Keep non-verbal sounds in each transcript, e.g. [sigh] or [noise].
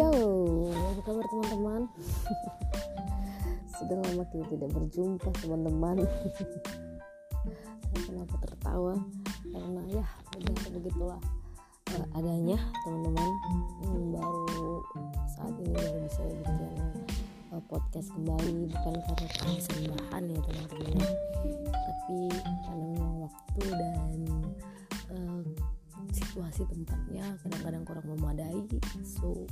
Ciao, apa kabar teman-teman? [laughs] Sudah lama kita tidak berjumpa teman-teman. Saya [laughs] kenapa tertawa? Karena ya udah begitulah uh, adanya teman-teman. Hmm, baru saat ini baru bisa bikin uh, podcast kembali bukan karena kesembahan ya teman-teman tapi karena waktu dan uh, situasi tempatnya kadang-kadang kurang memadai so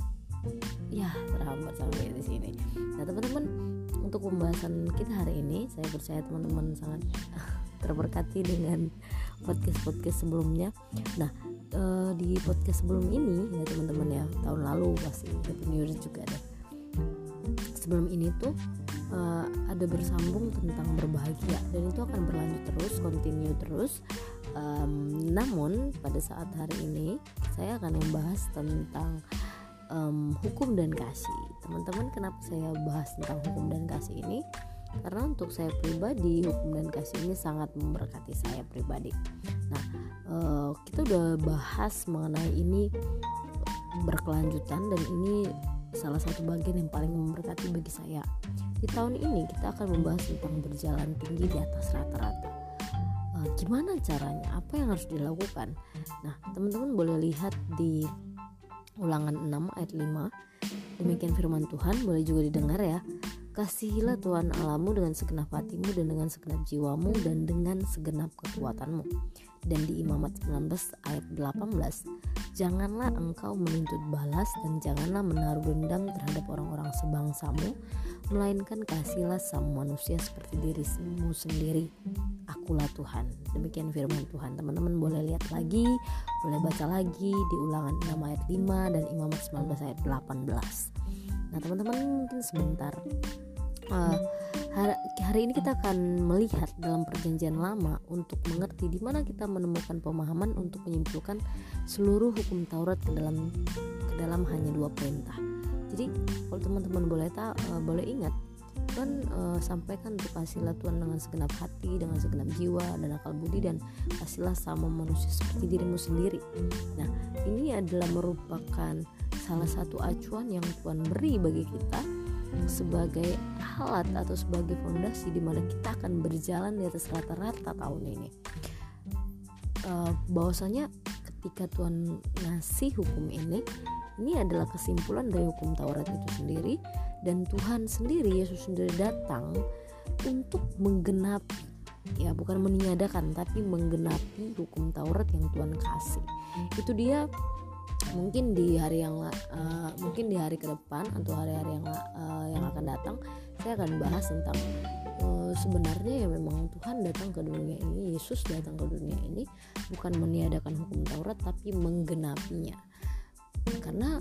ya terhambat sampai di sini. Nah teman-teman untuk pembahasan kita hari ini saya percaya teman-teman sangat [laughs] terberkati dengan podcast podcast sebelumnya. Nah uh, di podcast sebelum ini ya teman-teman ya tahun lalu pasti Happy Year juga ada. Sebelum ini tuh uh, ada bersambung tentang berbahagia dan itu akan berlanjut terus continue terus. Um, namun pada saat hari ini saya akan membahas tentang um, hukum dan kasih. Teman-teman kenapa saya bahas tentang hukum dan kasih ini? Karena untuk saya pribadi hukum dan kasih ini sangat memberkati saya pribadi. Nah uh, kita udah bahas mengenai ini berkelanjutan dan ini salah satu bagian yang paling memberkati bagi saya. Di tahun ini kita akan membahas tentang berjalan tinggi di atas rata-rata. Uh, gimana caranya? Apa yang harus dilakukan? Nah teman-teman boleh lihat di ulangan 6 ayat 5 demikian firman Tuhan boleh juga didengar ya kasihilah Tuhan Alamu dengan segenap hatimu dan dengan segenap jiwamu dan dengan segenap kekuatanmu. Dan di Imamat 19 ayat 18 janganlah engkau menuntut balas dan janganlah menaruh dendam terhadap orang-orang sebangsamu melainkan kasihlah sama manusia seperti dirimu sendiri. Akulah Tuhan. Demikian firman Tuhan. Teman-teman boleh lihat lagi boleh baca lagi di ulangan 6 ayat 5 dan Imamat 19 ayat 18 nah teman-teman mungkin sebentar uh, hari ini kita akan melihat dalam perjanjian lama untuk mengerti di mana kita menemukan pemahaman untuk menyimpulkan seluruh hukum Taurat ke dalam ke dalam hanya dua perintah. Jadi kalau teman-teman boleh tahu uh, boleh ingat Tuhan uh, sampaikan untuk kasihlah Tuhan dengan segenap hati, dengan segenap jiwa dan akal budi dan kasihlah sama manusia seperti dirimu sendiri. Nah, ini adalah merupakan salah satu acuan yang Tuhan beri bagi kita sebagai alat atau sebagai fondasi di mana kita akan berjalan di atas rata-rata tahun ini. Uh, bahwasanya ketika Tuhan ngasih hukum ini, ini adalah kesimpulan dari hukum Taurat itu sendiri dan Tuhan sendiri Yesus sendiri datang untuk menggenapi ya bukan meniadakan tapi menggenapi hukum Taurat yang Tuhan kasih. Itu dia mungkin di hari yang uh, mungkin di hari ke depan atau hari-hari yang uh, yang akan datang saya akan bahas tentang uh, sebenarnya ya memang Tuhan datang ke dunia ini Yesus datang ke dunia ini bukan meniadakan hukum Taurat tapi menggenapinya. Karena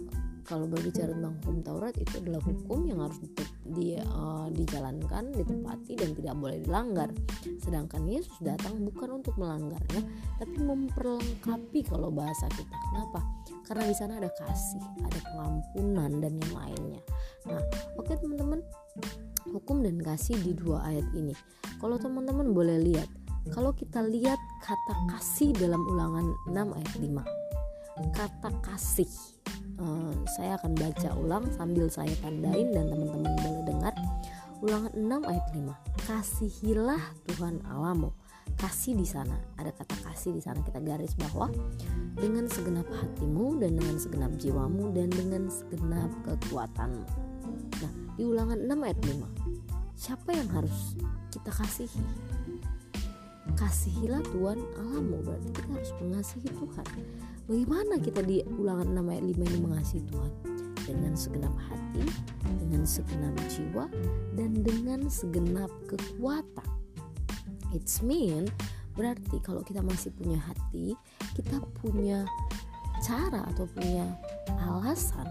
kalau berbicara tentang hukum Taurat itu adalah hukum yang harus di, uh, dijalankan, ditepati dan tidak boleh dilanggar. Sedangkan Yesus datang bukan untuk melanggarnya, tapi memperlengkapi kalau bahasa kita. Kenapa? Karena di sana ada kasih, ada pengampunan dan yang lainnya. Nah, oke okay, teman-teman, hukum dan kasih di dua ayat ini. Kalau teman-teman boleh lihat, kalau kita lihat kata kasih dalam ulangan 6 ayat 5. Kata kasih uh, saya akan baca ulang sambil saya tandain dan teman-teman boleh dengar. Ulangan 6 ayat 5 kasihilah Tuhan Alamu kasih di sana. Ada kata kasih di sana. Kita garis bawah dengan segenap hatimu dan dengan segenap jiwamu dan dengan segenap kekuatanmu. Nah di ulangan 6 ayat 5 siapa yang harus kita kasihi kasihilah Tuhan Alamu berarti kita harus mengasihi Tuhan Bagaimana kita di ulangan 6 ayat 5 ini mengasihi Tuhan? Dengan segenap hati, dengan segenap jiwa, dan dengan segenap kekuatan. It's mean berarti kalau kita masih punya hati, kita punya cara atau punya alasan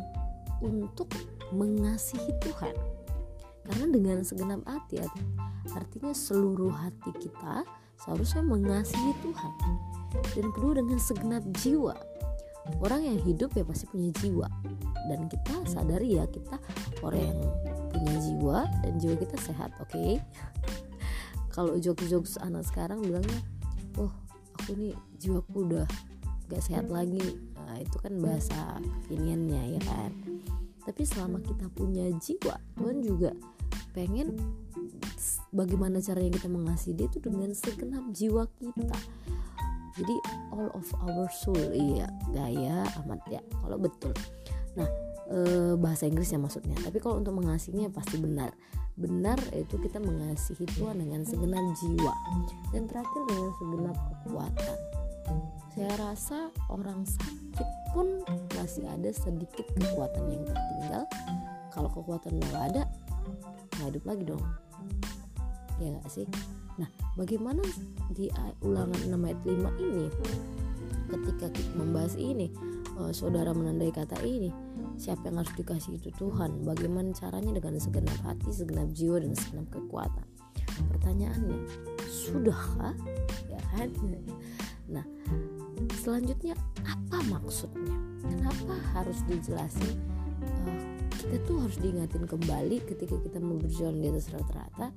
untuk mengasihi Tuhan. Karena dengan segenap hati artinya seluruh hati kita seharusnya mengasihi Tuhan. Dan kedua dengan segenap jiwa. Orang yang hidup ya pasti punya jiwa. Dan kita sadari ya kita orang yang punya jiwa dan jiwa kita sehat oke? Okay? [laughs] kalau jokes-jokes anak sekarang bilangnya oh aku nih jiwaku udah gak sehat lagi. Nah, itu kan bahasa kekiniannya ya kan? Tapi selama kita punya jiwa Tuhan juga pengen bagaimana caranya kita mengasihi dia itu dengan segenap jiwa kita. Jadi all of our soul. Iya gaya amat ya. Kalau betul. Nah e, bahasa Inggrisnya maksudnya. Tapi kalau untuk mengasihinya pasti benar. Benar itu kita mengasihi Tuhan dengan segenap jiwa. Dan terakhir dengan segenap kekuatan. Saya rasa orang sakit pun masih ada sedikit kekuatan yang tertinggal. Kalau kekuatan udah ada nggak hidup lagi dong ya gak sih? Nah bagaimana di ulangan 6 ayat 5 ini? Ketika kita membahas ini uh, saudara menandai kata ini siapa yang harus dikasih itu Tuhan? Bagaimana caranya dengan segenap hati segenap jiwa dan segenap kekuatan? Pertanyaannya sudahkah? Ya kan? [laughs] Nah selanjutnya apa maksudnya? Kenapa harus dijelasin? Uh, kita tuh harus diingatin kembali ketika kita mau berjalan di atas rata-rata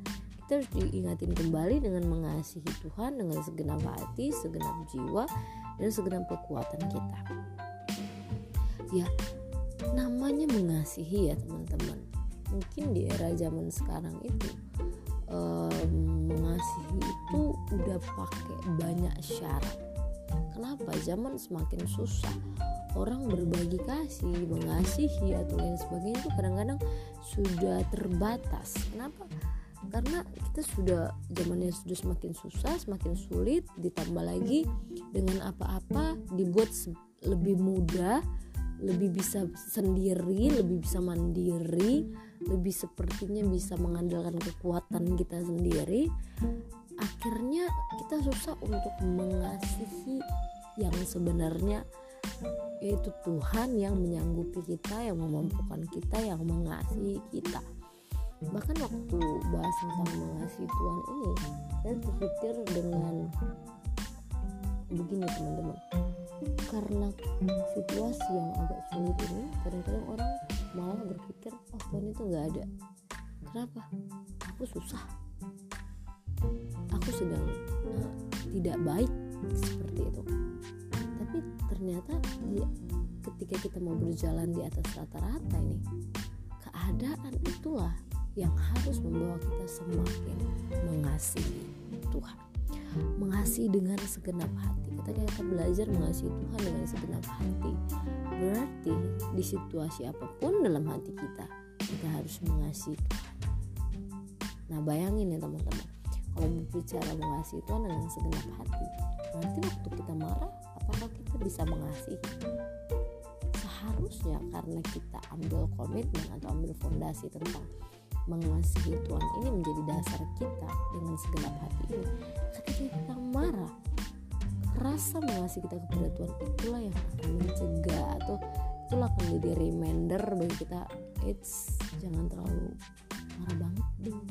kita harus diingatin kembali dengan mengasihi Tuhan dengan segenap hati, segenap jiwa, dan segenap kekuatan kita. Ya, namanya mengasihi ya teman-teman. Mungkin di era zaman sekarang itu um, mengasihi itu udah pakai banyak syarat. Kenapa? Zaman semakin susah orang berbagi kasih, mengasihi atau lain sebagainya itu kadang-kadang sudah terbatas. Kenapa? Karena kita sudah zamannya sudah semakin susah semakin sulit ditambah lagi dengan apa-apa dibuat lebih mudah lebih bisa sendiri lebih bisa mandiri lebih sepertinya bisa mengandalkan kekuatan kita sendiri. Akhirnya kita susah untuk mengasihi yang sebenarnya yaitu Tuhan yang menyanggupi kita yang memampukan kita yang mengasihi kita bahkan waktu bahas tentang mengasihi Tuhan ini saya berpikir dengan begini teman-teman. Karena situasi yang agak sulit ini kadang-kadang orang malah berpikir oh Tuhan itu nggak ada. Kenapa? Aku susah. Aku sedang uh, tidak baik seperti itu. Tapi ternyata ya, ketika kita mau berjalan di atas rata-rata ini keadaan itulah yang harus membawa kita semakin mengasihi Tuhan. Mengasihi dengan segenap hati. Ketika kita belajar mengasihi Tuhan dengan segenap hati. Berarti di situasi apa pun dalam hati kita kita harus mengasihi Tuhan. Nah bayangin ya teman-teman. Kalau berbicara mengasihi Tuhan dengan segenap hati nanti waktu kita marah apakah kita bisa mengasihi? Seharusnya karena kita ambil komitmen atau ambil fondasi tentang mengasihi Tuhan ini menjadi dasar kita dengan segenap hati ini. Ketika kita marah rasa mengasihi kita kepada Tuhan itulah yang akan mencegah atau itulah akan menjadi reminder bagi kita it's jangan terlalu marah banget dong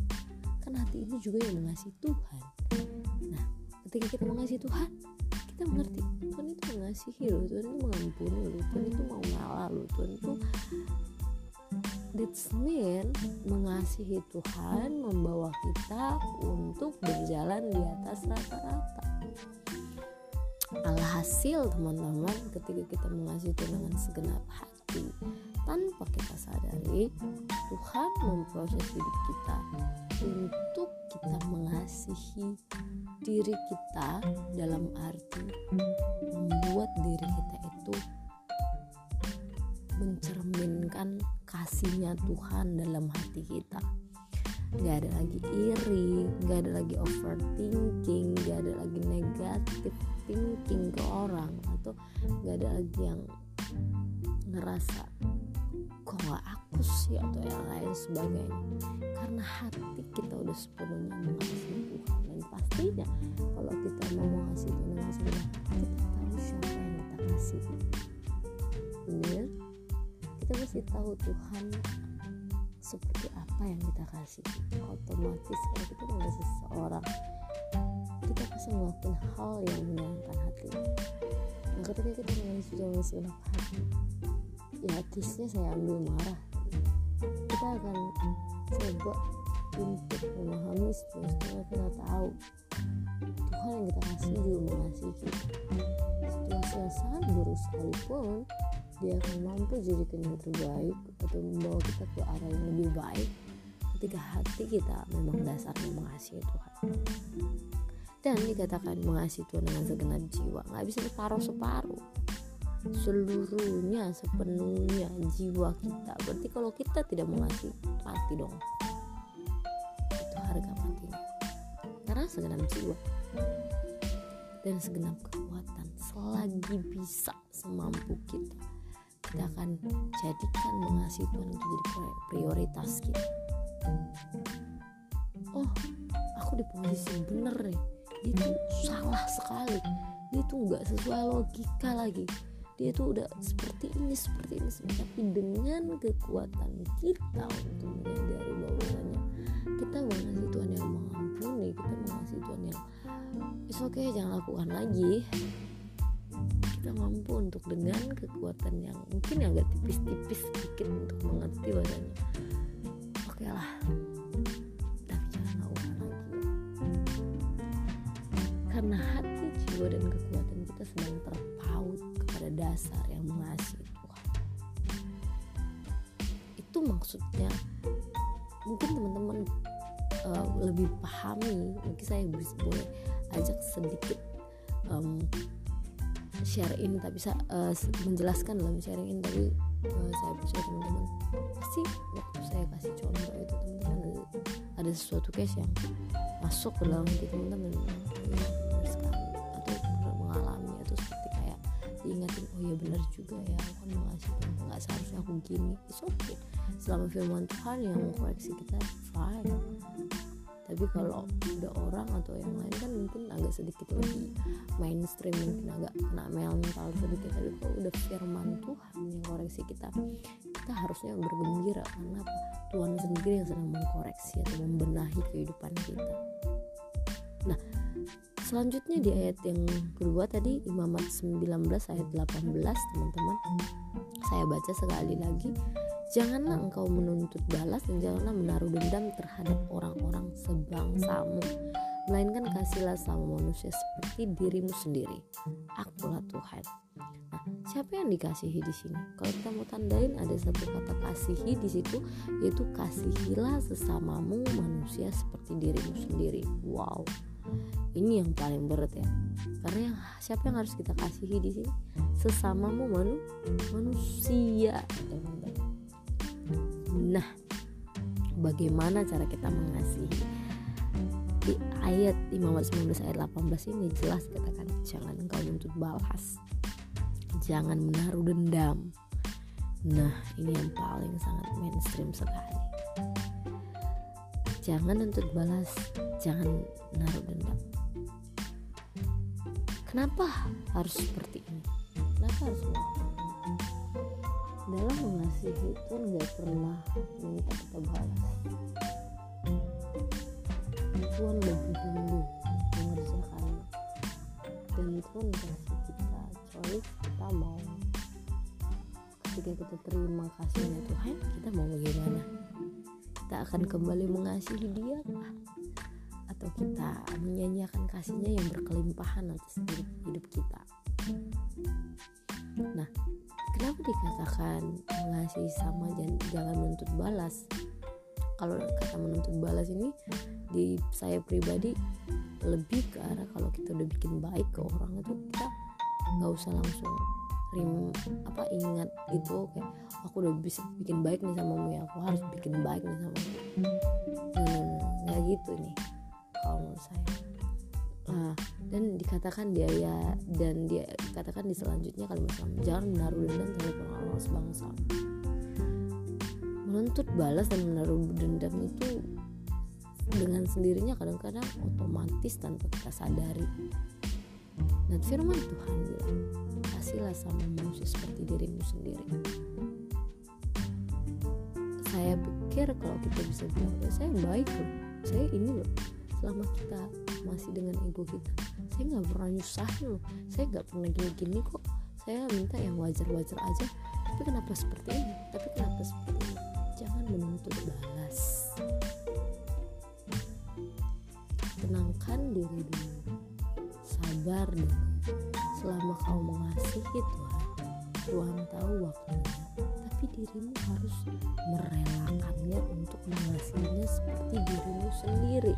kan hati ini juga yang mengasihi Tuhan. Nah ketika kita mengasihi Tuhan kita mengerti Tuhan itu mengasihi loh Tuhan itu mengampuni loh Tuhan itu mau ngalah loh Tuhan itu That's mean mengasihi Tuhan membawa kita untuk berjalan di atas rata-rata. Alhasil teman-teman ketika kita mengasihi Tuhan dengan segenap hati tanpa kita sadari Tuhan memproses hidup kita untuk kita mengasihi diri kita dalam arti membuat diri kita itu mencerminkan kasihnya Tuhan dalam hati kita. Gak ada lagi iri, gak ada lagi overthinking, gak ada lagi negatif thinking ke orang atau gak ada lagi yang ngerasa kok gak aku sih? atau yang lain sebagainya. Karena hati kita udah sepenuhnya mengasihi Tuhan dan pastinya kalau kita mau mengasihi Tuhan dengan sebenarnya kita tahu siapa yang kita kasih. Benar kita mesti tahu Tuhan seperti apa yang kita kasih. Otomatis kalau kita mengasihi seseorang kita pasti melakukan hal yang menyenangkan hati. Nah ketika kita mengasihi dengan segenap hati ya kisnya saya ambil marah. Kita akan coba untuk memahami supaya kita tahu Tuhan yang kita kasih juga mengasihi. Kita situasi yang sangat buruk sekalipun dia akan mampu jadikan yang terbaik atau membawa kita ke arah yang lebih baik ketika hati kita memang dasarnya mengasihi Tuhan. Dan dikatakan mengasihi Tuhan dengan segenap jiwa nggak bisa separuh-separuh seluruhnya sepenuhnya jiwa kita. Berarti kalau kita tidak mengasihi mati dong. Itu harga matinya. Karena segenap jiwa dan segenap kekuatan selagi bisa semampu kita kita akan jadikan mengasihi Tuhan itu jadi prioritas kita. Oh aku di posisi bener nih. Itu salah sekali. Dia tuh nggak sesuai logika lagi. Dia tuh udah seperti ini seperti ini tapi dengan kekuatan kita untuk menyadari bahwasanya kita mengasihi Tuhan yang mengampuni kita mengasihi Tuhan yang oke okay jangan lakukan lagi kita mampu untuk dengan kekuatan yang mungkin agak tipis-tipis sedikit untuk mengerti bahasanya oke okay lah. Tapi jangan lakukan lagi. Karena hati jiwa dan kekuatan kita sedang terpaut kepada dasar yang mengasihi Tuhan. Itu maksudnya mungkin teman-teman uh, lebih pahami. Mungkin saya boleh ajak sedikit um, share ini tapi bisa uh, menjelaskan dalam sharing ini tapi uh, saya percaya teman-teman pasti waktu saya kasih contoh itu teman-teman ada, ada sesuatu case yang masuk ke dalam hati teman-teman. Sekali atau mengalami atau seperti kayak diingatin oh ya benar juga ya aku kan mengasih Tuhan nggak seharusnya aku gini. It's okay. Selama firman Tuhan yang mengkoreksi kita fine tapi kalau ada orang atau yang lain kan mungkin agak sedikit lebih mainstream mungkin agak kena mental sedikit. Tapi kalau udah firman Tuhan yang koreksi kita kita harusnya bergembira karena? Tuhan sendiri yang sedang mengkoreksi atau membenahi kehidupan kita. Nah selanjutnya di ayat yang kedua tadi Imamat 19 ayat 18 teman-teman. Saya baca sekali lagi Janganlah engkau menuntut balas dan janganlah menaruh dendam terhadap orang-orang sebangsamu. Melainkan kasihlah sama manusia seperti dirimu sendiri. Akulah Tuhan. Nah, siapa yang dikasihi di sini? Kalau kita mau tandain ada satu kata kasihi di situ yaitu kasihilah sesamamu manusia seperti dirimu sendiri. Wow. Ini yang paling berat ya. Karena yang siapa yang harus kita kasihi di sini? Sesamamu manu, manusia, teman-teman Nah, bagaimana cara kita mengasihi? Di ayat 19 ayat 18 ini jelas katakan jangan engkau menuntut balas. Jangan menaruh dendam. Nah, ini yang paling sangat mainstream sekali. Jangan nuntut balas, jangan menaruh dendam. Kenapa harus seperti ini? Kenapa harus melakukan dalam mengasihi Tuhan gak pernah minta kita balas. Tuhan lebih dulu mengerjakan dan Tuhan kasih kita choice kita mau ketika kita terima kasihnya Tuhan kita mau bagaimana? Kita akan kembali mengasihi dia atau kita menyanyiakan kasihnya yang berkelimpahan atas hidup kita? Nah kenapa dikatakan mengasihi sama dan jangan menuntut balas? Kalau kata menuntut balas ini di saya pribadi lebih ke arah kalau kita udah bikin baik ke orang itu kita nggak usah langsung rim apa ingat itu kayak aku udah bisa bikin baik nih sama ya aku harus bikin baik nih sama hmm, nggak gitu nih kalau menurut saya. Nah, dan dikatakan dia ya dan dia katakan di selanjutnya kalimat selanjutnya jangan menaruh dendam terhadap orang sebangsa menuntut balas dan menaruh dendam itu dengan sendirinya kadang-kadang otomatis tanpa kita sadari. Dan firman Tuhan bilang kasihlah sama manusia seperti dirimu sendiri. Saya pikir kalau kita bisa bilang ya, saya baik loh. Saya ini loh. Selama kita masih dengan ego kita. Saya nggak pernah nyusah loh saya nggak pernah gini-gini kok. Saya minta yang wajar-wajar aja. Tapi kenapa seperti ini? Tapi kenapa seperti ini? Jangan menuntut balas. Tenangkan diri dulu. Sabar dulu. Selama kau mengasihi Tuhan Tuhan tahu waktunya. Tapi dirimu harus merelakannya untuk mengasihinya seperti dirimu sendiri.